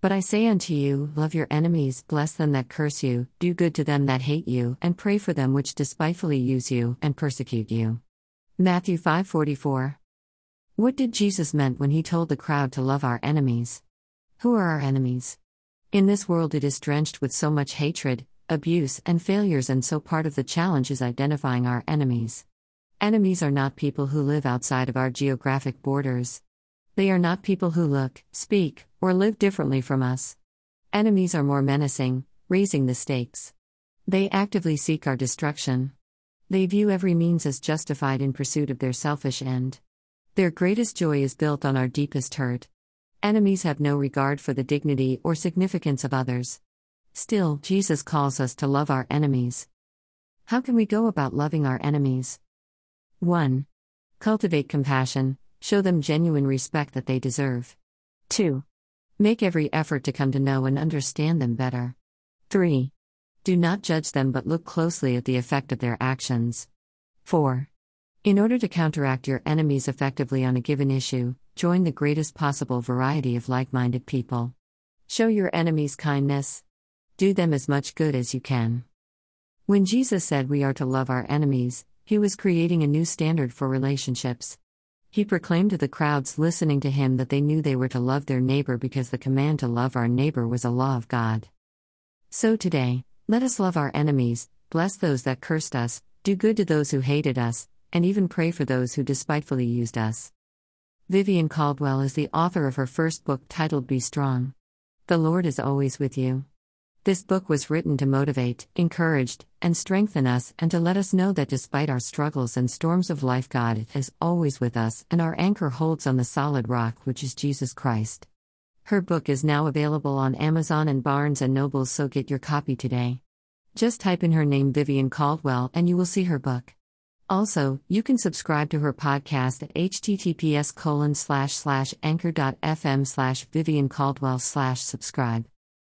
But I say unto you, love your enemies, bless them that curse you, do good to them that hate you, and pray for them which despitefully use you and persecute you. Matthew 5:44. What did Jesus meant when he told the crowd to love our enemies? Who are our enemies? In this world it is drenched with so much hatred, abuse, and failures and so part of the challenge is identifying our enemies. Enemies are not people who live outside of our geographic borders. They are not people who look, speak, or live differently from us. Enemies are more menacing, raising the stakes. They actively seek our destruction. They view every means as justified in pursuit of their selfish end. Their greatest joy is built on our deepest hurt. Enemies have no regard for the dignity or significance of others. Still, Jesus calls us to love our enemies. How can we go about loving our enemies? 1. Cultivate compassion, Show them genuine respect that they deserve. 2. Make every effort to come to know and understand them better. 3. Do not judge them but look closely at the effect of their actions. 4. In order to counteract your enemies effectively on a given issue, join the greatest possible variety of like minded people. Show your enemies kindness. Do them as much good as you can. When Jesus said we are to love our enemies, he was creating a new standard for relationships. He proclaimed to the crowds listening to him that they knew they were to love their neighbor because the command to love our neighbor was a law of God. So today, let us love our enemies, bless those that cursed us, do good to those who hated us, and even pray for those who despitefully used us. Vivienne Caldwell is the author of her first book titled Be Strong. The Lord is always with you. This book was written to motivate, encourage, and strengthen us, and to let us know that despite our struggles and storms of life, God is always with us, and our anchor holds on the solid rock, which is Jesus Christ. Her book is now available on Amazon and Barnes and Noble, so get your copy today. Just type in her name Vivienne Caldwell and you will see her book. Also, you can subscribe to her podcast at https colon slash slash anchor.fm slash Vivienne Caldwell slash subscribe.